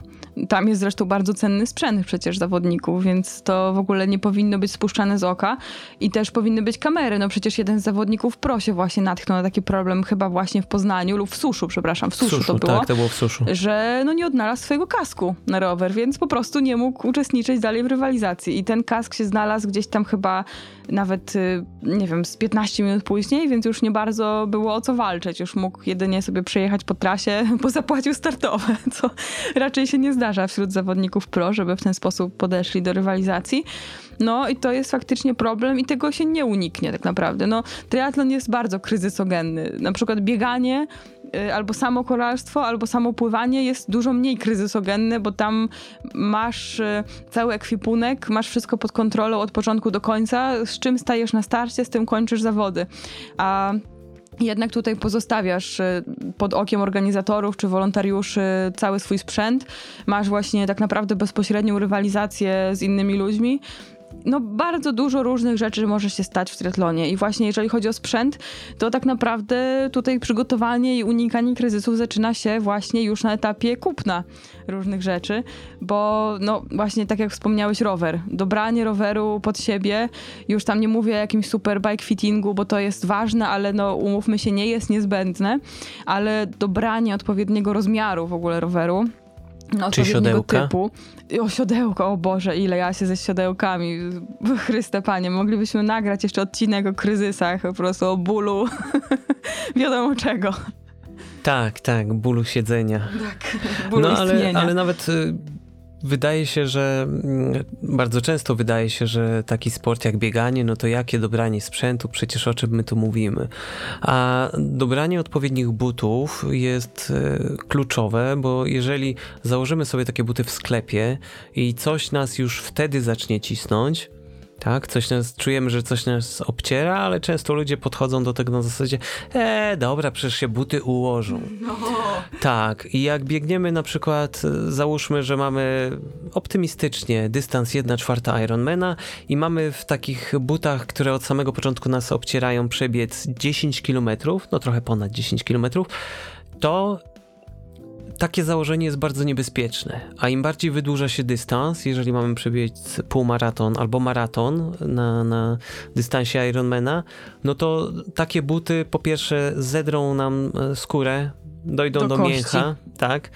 Tam jest zresztą bardzo cenny sprzęt przecież zawodników, więc to w ogóle nie powinno być spuszczane z oka. I też powinny być kamery. No przecież jeden z zawodników pro się właśnie natknął na taki problem chyba właśnie w Poznaniu lub w Suszu, przepraszam, w Suszu, suszu to było. Tak, to było w Suszu. Że no nie odnalazł swojego kasku na rower, więc po prostu nie mógł uczestniczyć dalej w rywalizacji. I ten kask się znalazł gdzieś tam chyba nawet, y, nie wiem, z 15 minut później, więc już nie bardzo było o co walczyć. Już mógł jedynie sobie przejechać po trasie, bo zapłacił startowe, co raczej się nie zdarza wśród zawodników pro, żeby w ten sposób podeszli do rywalizacji. No i to jest faktycznie problem i tego się nie uniknie tak naprawdę. No, triatlon jest bardzo kryzysogenny. Na przykład bieganie y, albo samo kolarstwo, albo samo pływanie jest dużo mniej kryzysogenne, bo tam masz y, cały ekwipunek, masz wszystko pod kontrolą od początku do końca, z czym stajesz na starcie, z tym kończysz zawody. A jednak tutaj pozostawiasz y, pod okiem organizatorów czy wolontariuszy cały swój sprzęt. Masz właśnie tak naprawdę bezpośrednią rywalizację z innymi ludźmi no bardzo dużo różnych rzeczy może się stać w triatlonie. I właśnie jeżeli chodzi o sprzęt, to tak naprawdę tutaj przygotowanie i unikanie kryzysów zaczyna się właśnie już na etapie kupna różnych rzeczy, bo no właśnie tak jak wspomniałeś rower, dobranie roweru pod siebie, już tam nie mówię o jakimś super bike fittingu, bo to jest ważne, ale no umówmy się, nie jest niezbędne, ale dobranie odpowiedniego rozmiaru w ogóle roweru, Czy siodełka? Typu. O, siodełko, o Boże, ile ja się ze siodełkami. Chryste Panie, moglibyśmy nagrać jeszcze odcinek o kryzysach, po prostu o bólu, wiadomo czego. Tak, tak, bólu siedzenia. Tak, bólu no, ale, ale nawet y, Wydaje się, że mm, bardzo często wydaje się, że taki sport jak bieganie, no to jakie dobranie sprzętu, przecież o czym my tu mówimy. A dobranie odpowiednich butów jest e, kluczowe, bo jeżeli założymy sobie takie buty w sklepie i coś nas już wtedy zacznie cisnąć, tak? Coś nas, czujemy, że coś nas obciera, ale często ludzie podchodzą do tego na zasadzie e, dobra, przecież się buty ułożą. No. Tak, i jak biegniemy na przykład, załóżmy, że mamy optymistycznie dystans 1 czwarta Ironmana i mamy w takich butach, które od samego początku nas obcierają, przebiec 10 km, no trochę ponad 10 km, to takie założenie jest bardzo niebezpieczne, a im bardziej wydłuża się dystans, jeżeli mamy przebiec półmaraton albo maraton na, na dystansie Ironmana, no to takie buty po pierwsze zedrą nam e, skórę, dojdą do, Do do kości. mięcha, tak.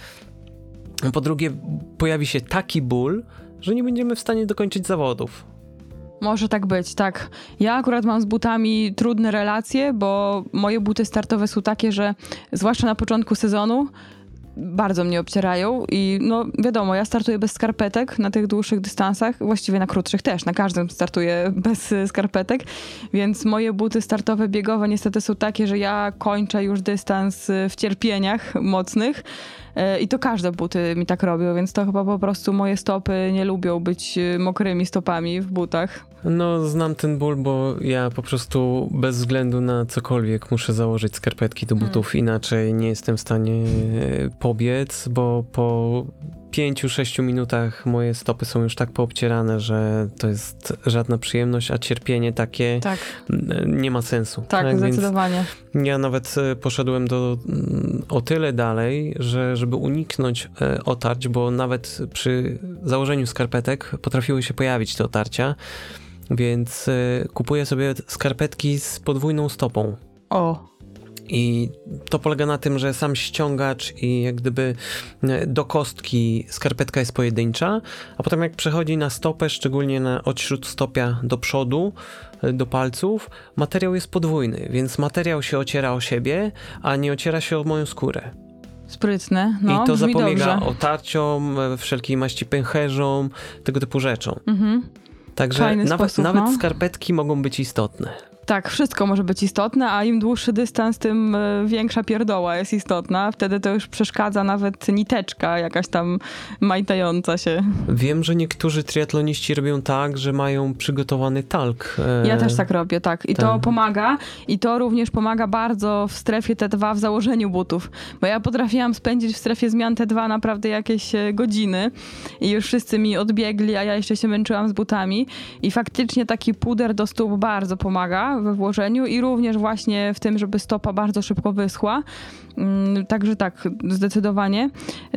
Po drugie, pojawi się taki ból, że nie będziemy w stanie dokończyć zawodów. Może tak być, tak. Ja akurat mam z butami trudne relacje, bo moje buty startowe są takie, że zwłaszcza na początku sezonu bardzo mnie obcierają i no wiadomo, ja startuję bez skarpetek na tych dłuższych dystansach, właściwie na krótszych też, na każdym startuję bez skarpetek, więc moje buty startowe biegowe niestety są takie, że ja kończę już dystans w cierpieniach mocnych i to każde buty mi tak robią, więc to chyba po prostu moje stopy nie lubią być y, mokrymi stopami w butach. No, znam ten ból, bo ja po prostu bez względu na cokolwiek muszę założyć skarpetki do butów, inaczej nie jestem w stanie e, pobiec, bo po 5-6 minutach moje stopy są już tak poobcierane, że to jest żadna przyjemność, a cierpienie takie Tak, n- nie ma sensu. tak, Więc zdecydowanie. ja nawet e, poszedłem do, mm, o tyle dalej, że żeby uniknąć e, otarć, bo nawet przy założeniu skarpetek potrafiły się pojawić te otarcia, więc e, kupuję sobie skarpetki z podwójną stopą. O, I to polega na tym, że sam ściągacz i jak gdyby e, do kostki skarpetka jest pojedyncza, a potem jak przechodzi na stopę, szczególnie na od śródstopia do przodu, e, do palców, materiał jest podwójny, więc materiał się ociera o siebie, a nie ociera się o moją skórę. sprytne. No, I to zapobiega dobrze. otarciom, e, wszelkiej maści pęcherzom, tego typu rzeczom. Mhm. Także Fajny nawet, sposób, nawet no. skarpetki mogą być istotne. Tak, wszystko może być istotne, a im dłuższy dystans, tym e, większa pierdoła jest istotna. Wtedy to już przeszkadza nawet niteczka jakaś tam majtająca się. Wiem, że niektórzy triatloniści robią tak, że mają przygotowany talk. e, Ja też tak robię, tak. I to pomaga. I to również pomaga bardzo w strefie T2 w założeniu butów. Bo ja potrafiłam spędzić w strefie zmian T2 naprawdę jakieś e, godziny i już wszyscy mi odbiegli, a ja jeszcze się męczyłam z butami. I faktycznie taki puder do stóp bardzo pomaga we włożeniu i również właśnie w tym, żeby stopa bardzo szybko wyschła. Mm, Także tak, zdecydowanie.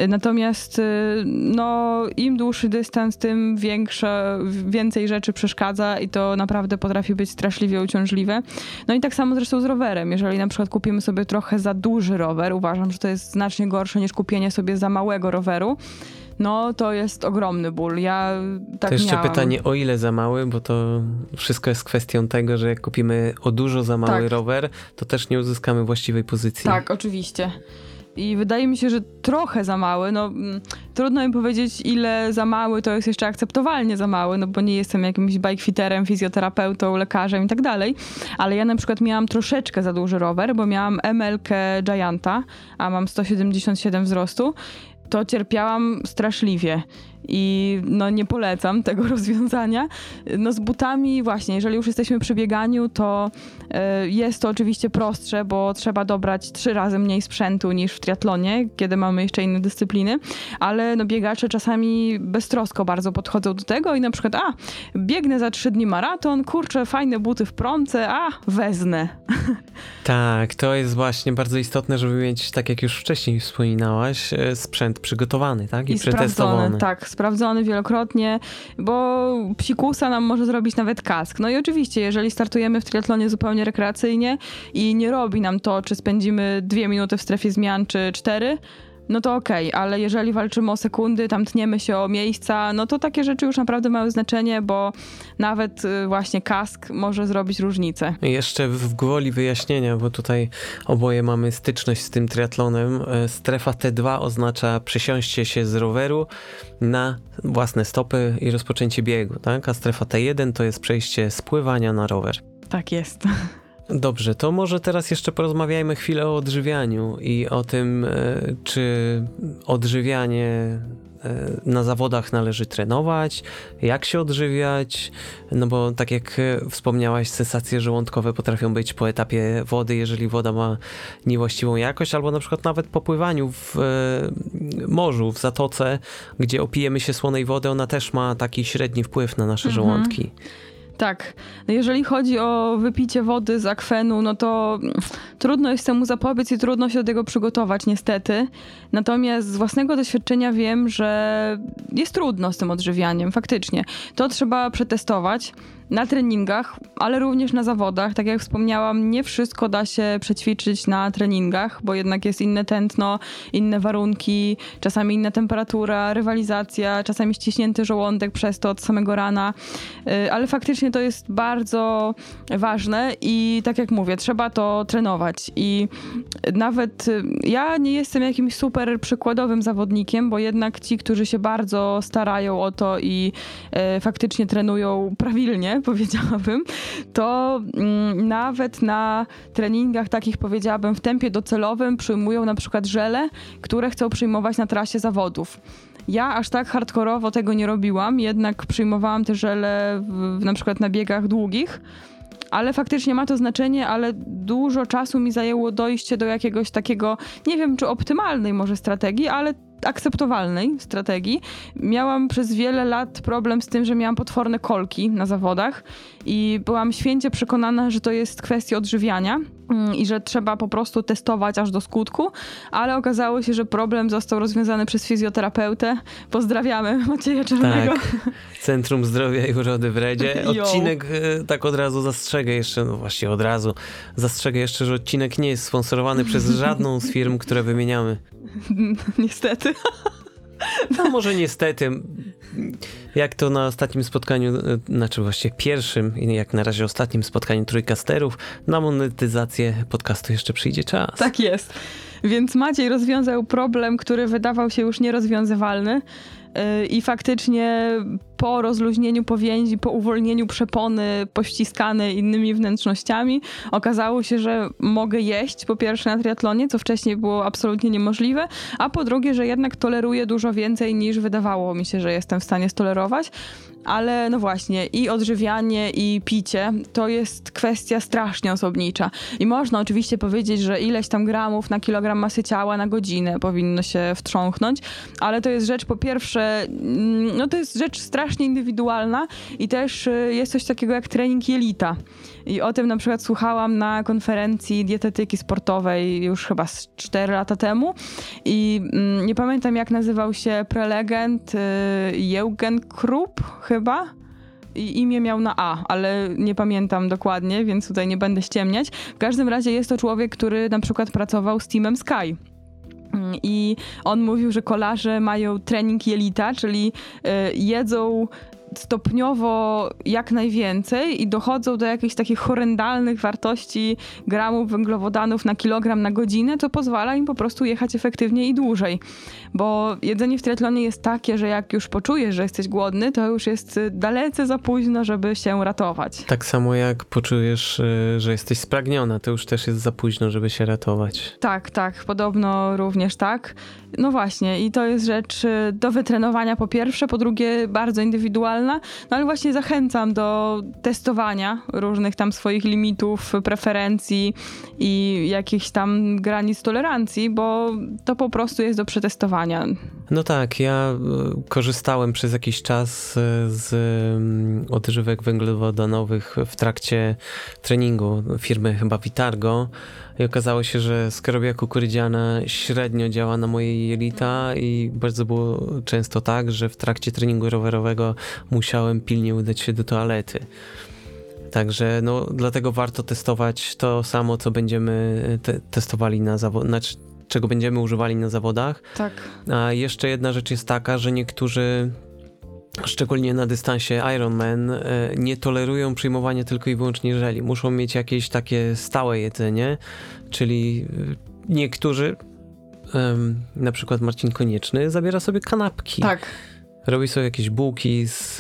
Natomiast y, no, im dłuższy dystans, tym większe, więcej rzeczy przeszkadza i to naprawdę potrafi być straszliwie uciążliwe. No i tak samo zresztą z rowerem. Jeżeli na przykład kupimy sobie trochę za duży rower, uważam, że to jest znacznie gorsze niż kupienie sobie za małego roweru, no to jest ogromny ból. Ja tak to jeszcze miałam. pytanie, o ile za mały, bo to wszystko jest kwestią tego, że jak kupimy o dużo za mały Tak. rower, to też nie uzyskamy właściwej pozycji. Tak, oczywiście. I wydaje mi się, że trochę za mały. No, mm, trudno mi powiedzieć, ile za mały to jest jeszcze akceptowalnie za mały, no bo nie jestem jakimś bikefiterem, fizjoterapeutą, lekarzem i tak dalej. Ale ja na przykład miałam troszeczkę za duży rower, bo miałam MLK Gianta, a mam 177 wzrostu. To cierpiałam straszliwie. I no nie polecam tego rozwiązania. No z butami właśnie, jeżeli już jesteśmy przy bieganiu, to e, jest to oczywiście prostsze, bo trzeba dobrać trzy razy mniej sprzętu niż w triatlonie, kiedy mamy jeszcze inne dyscypliny, ale no biegacze czasami beztrosko bardzo podchodzą do tego i na przykład, a, biegnę za trzy dni maraton, kurczę, fajne buty w promce, a, wezmę. Tak, to jest właśnie bardzo istotne, żeby mieć, tak jak już wcześniej wspominałaś, e, sprzęt przygotowany, tak? I, I przetestowany. tak, sprawdzony wielokrotnie, bo psikusa nam może zrobić nawet kask. No i oczywiście, jeżeli startujemy w triatlonie zupełnie rekreacyjnie i nie robi nam to, czy spędzimy dwie minuty w strefie zmian, czy cztery, no to okej, ale jeżeli walczymy o sekundy, tam tniemy się o miejsca, no to takie rzeczy już naprawdę mają znaczenie, bo nawet y, właśnie kask może zrobić różnicę. Jeszcze w w gwoli wyjaśnienia, bo tutaj oboje mamy styczność z tym triatlonem. E, Strefa T2 oznacza przesiąście się z roweru na własne stopy i rozpoczęcie biegu, tak? A strefa T1 to jest przejście z pływania na rower. Tak jest. Dobrze, to może teraz jeszcze porozmawiajmy chwilę o odżywianiu i o tym, e, czy odżywianie e, na zawodach należy trenować, jak się odżywiać, no bo tak jak wspomniałaś, sensacje żołądkowe potrafią być po etapie wody, jeżeli woda ma niewłaściwą jakość, albo na przykład nawet po pływaniu w e, morzu, w zatoce, gdzie opijemy się słonej wody, ona też ma taki średni wpływ na nasze Mhm. żołądki. Tak. Jeżeli chodzi o wypicie wody z akwenu, no to trudno jest temu zapobiec i trudno się do tego przygotować, niestety. Natomiast z własnego doświadczenia wiem, że jest trudno z tym odżywianiem, faktycznie. To trzeba przetestować na treningach, ale również na zawodach. Tak jak wspomniałam, nie wszystko da się przećwiczyć na treningach, bo jednak jest inne tętno, inne warunki, czasami inna temperatura, rywalizacja, czasami ściśnięty żołądek przez to od samego rana, y, ale faktycznie to jest bardzo ważne i tak jak mówię, trzeba to trenować i nawet y, ja nie jestem jakimś super przykładowym zawodnikiem, bo jednak ci, którzy się bardzo starają o to i y, faktycznie trenują prawilnie, powiedziałabym, to mm, nawet na treningach takich, powiedziałabym, w tempie docelowym przyjmują na przykład żele, które chcą przyjmować na trasie zawodów. Ja aż tak hardkorowo tego nie robiłam, jednak przyjmowałam te żele w, na przykład na biegach długich, ale faktycznie ma to znaczenie, ale dużo czasu mi zajęło dojście do jakiegoś takiego, nie wiem czy optymalnej może strategii, ale akceptowalnej strategii. Miałam przez wiele lat problem z tym, że miałam potworne kolki na zawodach i byłam święcie przekonana, że to jest kwestia odżywiania i że trzeba po prostu testować aż do skutku, ale okazało się, że problem został rozwiązany przez fizjoterapeutę. Pozdrawiamy Macieja Czarnego. Tak. Centrum Zdrowia i Urody w Redzie. Odcinek, e, tak od razu zastrzegę jeszcze, no właśnie od razu, zastrzegę jeszcze, że odcinek nie jest sponsorowany przez żadną z firm, które wymieniamy. Niestety. No może niestety. Jak to na ostatnim spotkaniu, e, znaczy właściwie pierwszym jak na razie ostatnim spotkaniu trójkasterów, na monetyzację podcastu jeszcze przyjdzie czas. Tak jest. Więc Maciej rozwiązał problem, który wydawał się już nierozwiązywalny. I faktycznie po rozluźnieniu powięzi, po uwolnieniu przepony pościskanej innymi wnętrznościami, okazało się, że mogę jeść po pierwsze na triatlonie, co wcześniej było absolutnie niemożliwe, a po drugie, że jednak toleruję dużo więcej niż wydawało mi się, że jestem w stanie stolerować. Ale no właśnie, i odżywianie, i picie to jest kwestia strasznie osobnicza. I można oczywiście powiedzieć, że ileś tam gramów na kilogram masy ciała na godzinę powinno się wtrząchnąć, ale to jest rzecz po pierwsze, mm, no to jest rzecz strasznie indywidualna i też y, jest coś takiego jak trening jelita. I o tym na przykład słuchałam na konferencji dietetyki sportowej już chyba z 4 lata temu i mm, nie pamiętam jak nazywał się prelegent y, Jeugen Krupp chyba i imię miał na A, ale nie pamiętam dokładnie, więc tutaj nie będę ściemniać. W każdym razie jest to człowiek, który na przykład pracował z Teamem Sky. Mm, I on mówił, że kolarze mają trening jelita, czyli y, jedzą stopniowo jak najwięcej i dochodzą do jakichś takich horrendalnych wartości gramów węglowodanów na kilogram na godzinę, to pozwala im po prostu jechać efektywniej i dłużej. Bo jedzenie w triatlonie jest takie, że jak już poczujesz, że jesteś głodny, to już jest dalece za późno, żeby się ratować. Tak samo jak poczujesz, y, że jesteś spragniona, to już też jest za późno, żeby się ratować. Tak, tak, podobno również tak. No właśnie, i to jest rzecz y, do wytrenowania po pierwsze, po drugie bardzo indywidualna, no ale właśnie zachęcam do testowania różnych tam swoich limitów, preferencji i jakichś tam granic tolerancji, bo to po prostu jest do przetestowania. No tak, ja y, korzystałem przez jakiś czas y, z mm, odżywek węglowodanowych w trakcie treningu firmy chyba Vitargo i okazało się, że skrobia kukurydziana średnio działa na moje jelita i bardzo było często tak, że w trakcie treningu rowerowego musiałem pilnie udać się do toalety. Także no, dlatego warto testować to samo, co będziemy te testowali na zawodach, znaczy, czego będziemy używali na zawodach. Tak. A jeszcze jedna rzecz jest taka, że niektórzy szczególnie na dystansie Ironman, e, nie tolerują przyjmowania tylko i wyłącznie żeli. Muszą mieć jakieś takie stałe jedzenie, czyli e, niektórzy, na przykład Marcin Konieczny, zabiera sobie kanapki. Tak robi sobie jakieś bułki z,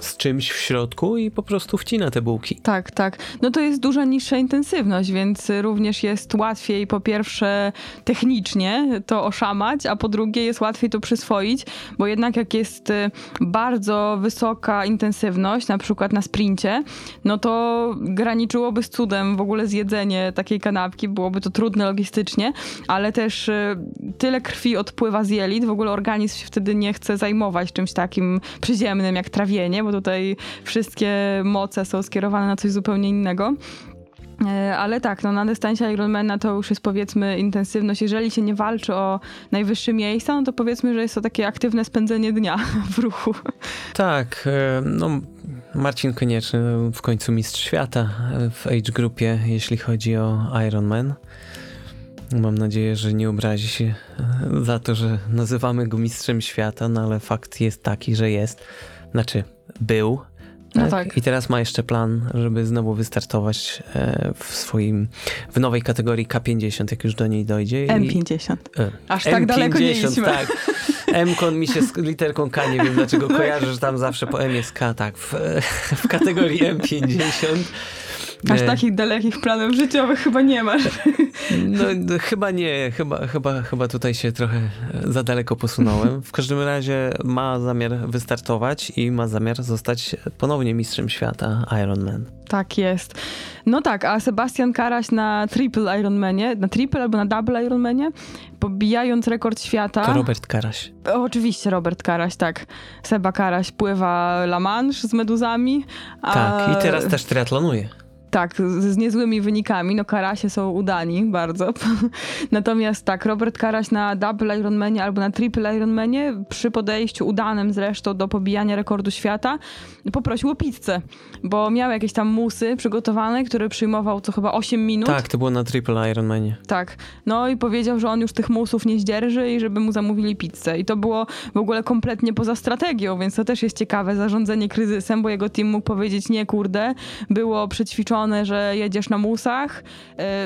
z czymś w środku i po prostu wcina te bułki. Tak, tak. No to jest duża niższa intensywność, więc również jest łatwiej po pierwsze technicznie to oszamać, a po drugie jest łatwiej to przyswoić, bo jednak jak jest y, bardzo wysoka intensywność, na przykład na sprincie, no to graniczyłoby z cudem w ogóle zjedzenie takiej kanapki, byłoby to trudne logistycznie, ale też y, tyle krwi odpływa z jelit, w ogóle organizm się wtedy nie chce zajmować zajmować czymś takim przyziemnym jak trawienie, bo tutaj wszystkie moce są skierowane na coś zupełnie innego. E, ale tak, no na dystansie Ironmana to już jest powiedzmy intensywność. Jeżeli się nie walczy o najwyższe miejsca, no to powiedzmy, że jest to takie aktywne spędzenie dnia w ruchu. Tak, e, no Marcin Konieczny w końcu mistrz świata w age grupie, jeśli chodzi o Ironman. Mam nadzieję, że nie obrazi się e, za to, że nazywamy go mistrzem świata, no ale fakt jest taki, że jest. Znaczy, był no tak? No tak. I teraz ma jeszcze plan, żeby znowu wystartować e, w swoim, w nowej kategorii K50, jak już do niej dojdzie. M50. I, e, Aż M50, tak daleko nie idźmy. tak. M-kon mi się z literką K, nie wiem dlaczego kojarzy, że tam zawsze po M jest K, tak. W, w kategorii M50 Aż takich dalekich planów życiowych chyba nie masz. No, no, chyba nie, chyba, chyba, chyba tutaj się trochę za daleko posunąłem. W każdym razie ma zamiar wystartować i ma zamiar zostać ponownie mistrzem świata Ironman. Tak jest. No tak, a Sebastian Karaś na triple Ironmanie, na triple albo na double Ironmanie, pobijając rekord świata. To Robert Karaś. O, oczywiście Robert Karaś, tak. Seba Karaś pływa La Manche z meduzami. A... Tak, i teraz też triatlonuje. Tak, z niezłymi wynikami. No Karasie są udani bardzo. Natomiast tak, Robert Karaś na double Ironmanie albo na triple Ironmanie przy podejściu udanym zresztą do pobijania rekordu świata poprosił o pizzę, bo miał jakieś tam musy przygotowane, które przyjmował co chyba 8 minut. Tak, to było na triple Ironmanie. Tak. No i powiedział, że on już tych musów nie zdzierży i żeby mu zamówili pizzę. I to było w ogóle kompletnie poza strategią, więc to też jest ciekawe zarządzanie kryzysem, bo jego team mógł powiedzieć nie kurde, było przećwiczone że jedziesz na musach,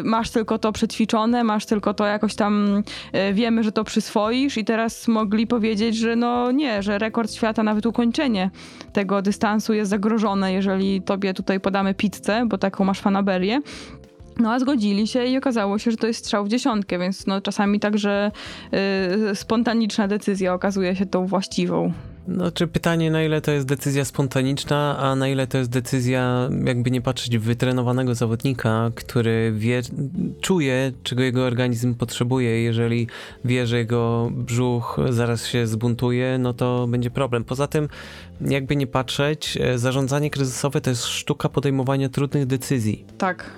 y, masz tylko to przećwiczone, masz tylko to jakoś tam, y, wiemy, że to przyswoisz i teraz mogli powiedzieć, że no nie, że rekord świata, nawet ukończenie tego dystansu jest zagrożone, jeżeli tobie tutaj podamy pizzę, bo taką masz fanaberię. No a zgodzili się i okazało się, że to jest strzał w dziesiątkę, więc no czasami także y, spontaniczna decyzja okazuje się tą właściwą. No, czy pytanie, na ile to jest decyzja spontaniczna, a na ile to jest decyzja, jakby nie patrzeć, wytrenowanego zawodnika, który wie, czuje, czego jego organizm potrzebuje. Jeżeli wie, że jego brzuch zaraz się zbuntuje, no to będzie problem. Poza tym, jakby nie patrzeć, e, zarządzanie kryzysowe to jest sztuka podejmowania trudnych decyzji. Tak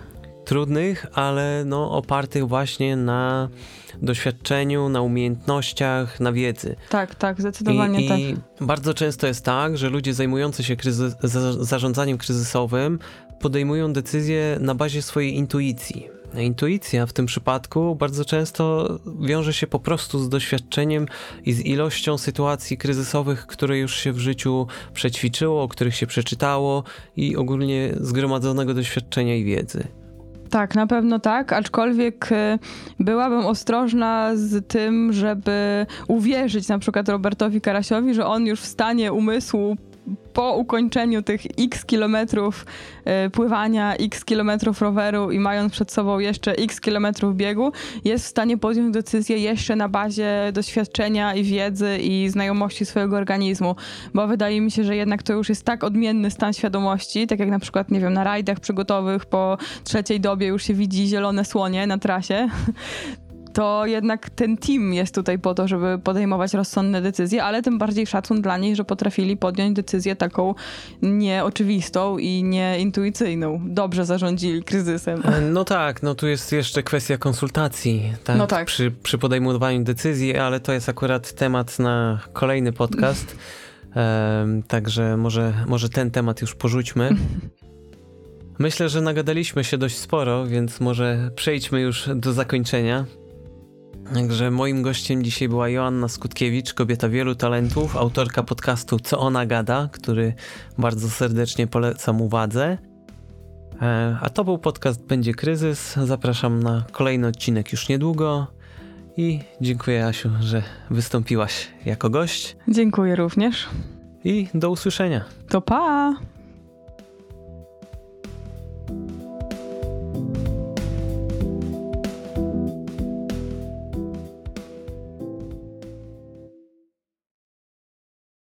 trudnych, ale no, opartych właśnie na doświadczeniu, na umiejętnościach, na wiedzy. Tak, tak, zdecydowanie I, tak. I bardzo często jest tak, że ludzie zajmujący się kryzys, zarządzaniem kryzysowym podejmują decyzje na bazie swojej intuicji. Intuicja w tym przypadku bardzo często wiąże się po prostu z doświadczeniem i z ilością sytuacji kryzysowych, które już się w życiu przećwiczyło, o których się przeczytało i ogólnie zgromadzonego doświadczenia i wiedzy. Tak, na pewno tak, aczkolwiek y, byłabym ostrożna z tym, żeby uwierzyć na przykład Robertowi Karasiowi, że on już w stanie umysłu po ukończeniu tych x kilometrów y, pływania, x kilometrów roweru i mając przed sobą jeszcze x kilometrów biegu, jest w stanie podjąć decyzję jeszcze na bazie doświadczenia i wiedzy i znajomości swojego organizmu, bo wydaje mi się, że jednak to już jest tak odmienny stan świadomości, tak jak na przykład, nie wiem, na rajdach przygotowych po trzeciej dobie już się widzi zielone słonie na trasie, to jednak ten team jest tutaj po to, żeby podejmować rozsądne decyzje, ale tym bardziej szacun dla nich, że potrafili podjąć decyzję taką nieoczywistą i nieintuicyjną. Dobrze zarządzili kryzysem. E, no tak, no tu jest jeszcze kwestia konsultacji tak? No tak. Przy, przy podejmowaniu decyzji, ale to jest akurat temat na kolejny podcast. Um, także może, może ten temat już porzućmy. Myślę, że nagadaliśmy się dość sporo, więc może przejdźmy już do zakończenia. Także moim gościem dzisiaj była Joanna Skutkiewicz, kobieta wielu talentów, autorka podcastu Co ona gada, który bardzo serdecznie polecam uwadze. E, a to był podcast Będzie Kryzys. Zapraszam na kolejny odcinek już niedługo. I dziękuję Asiu, że wystąpiłaś jako gość. Dziękuję również. I do usłyszenia. To pa!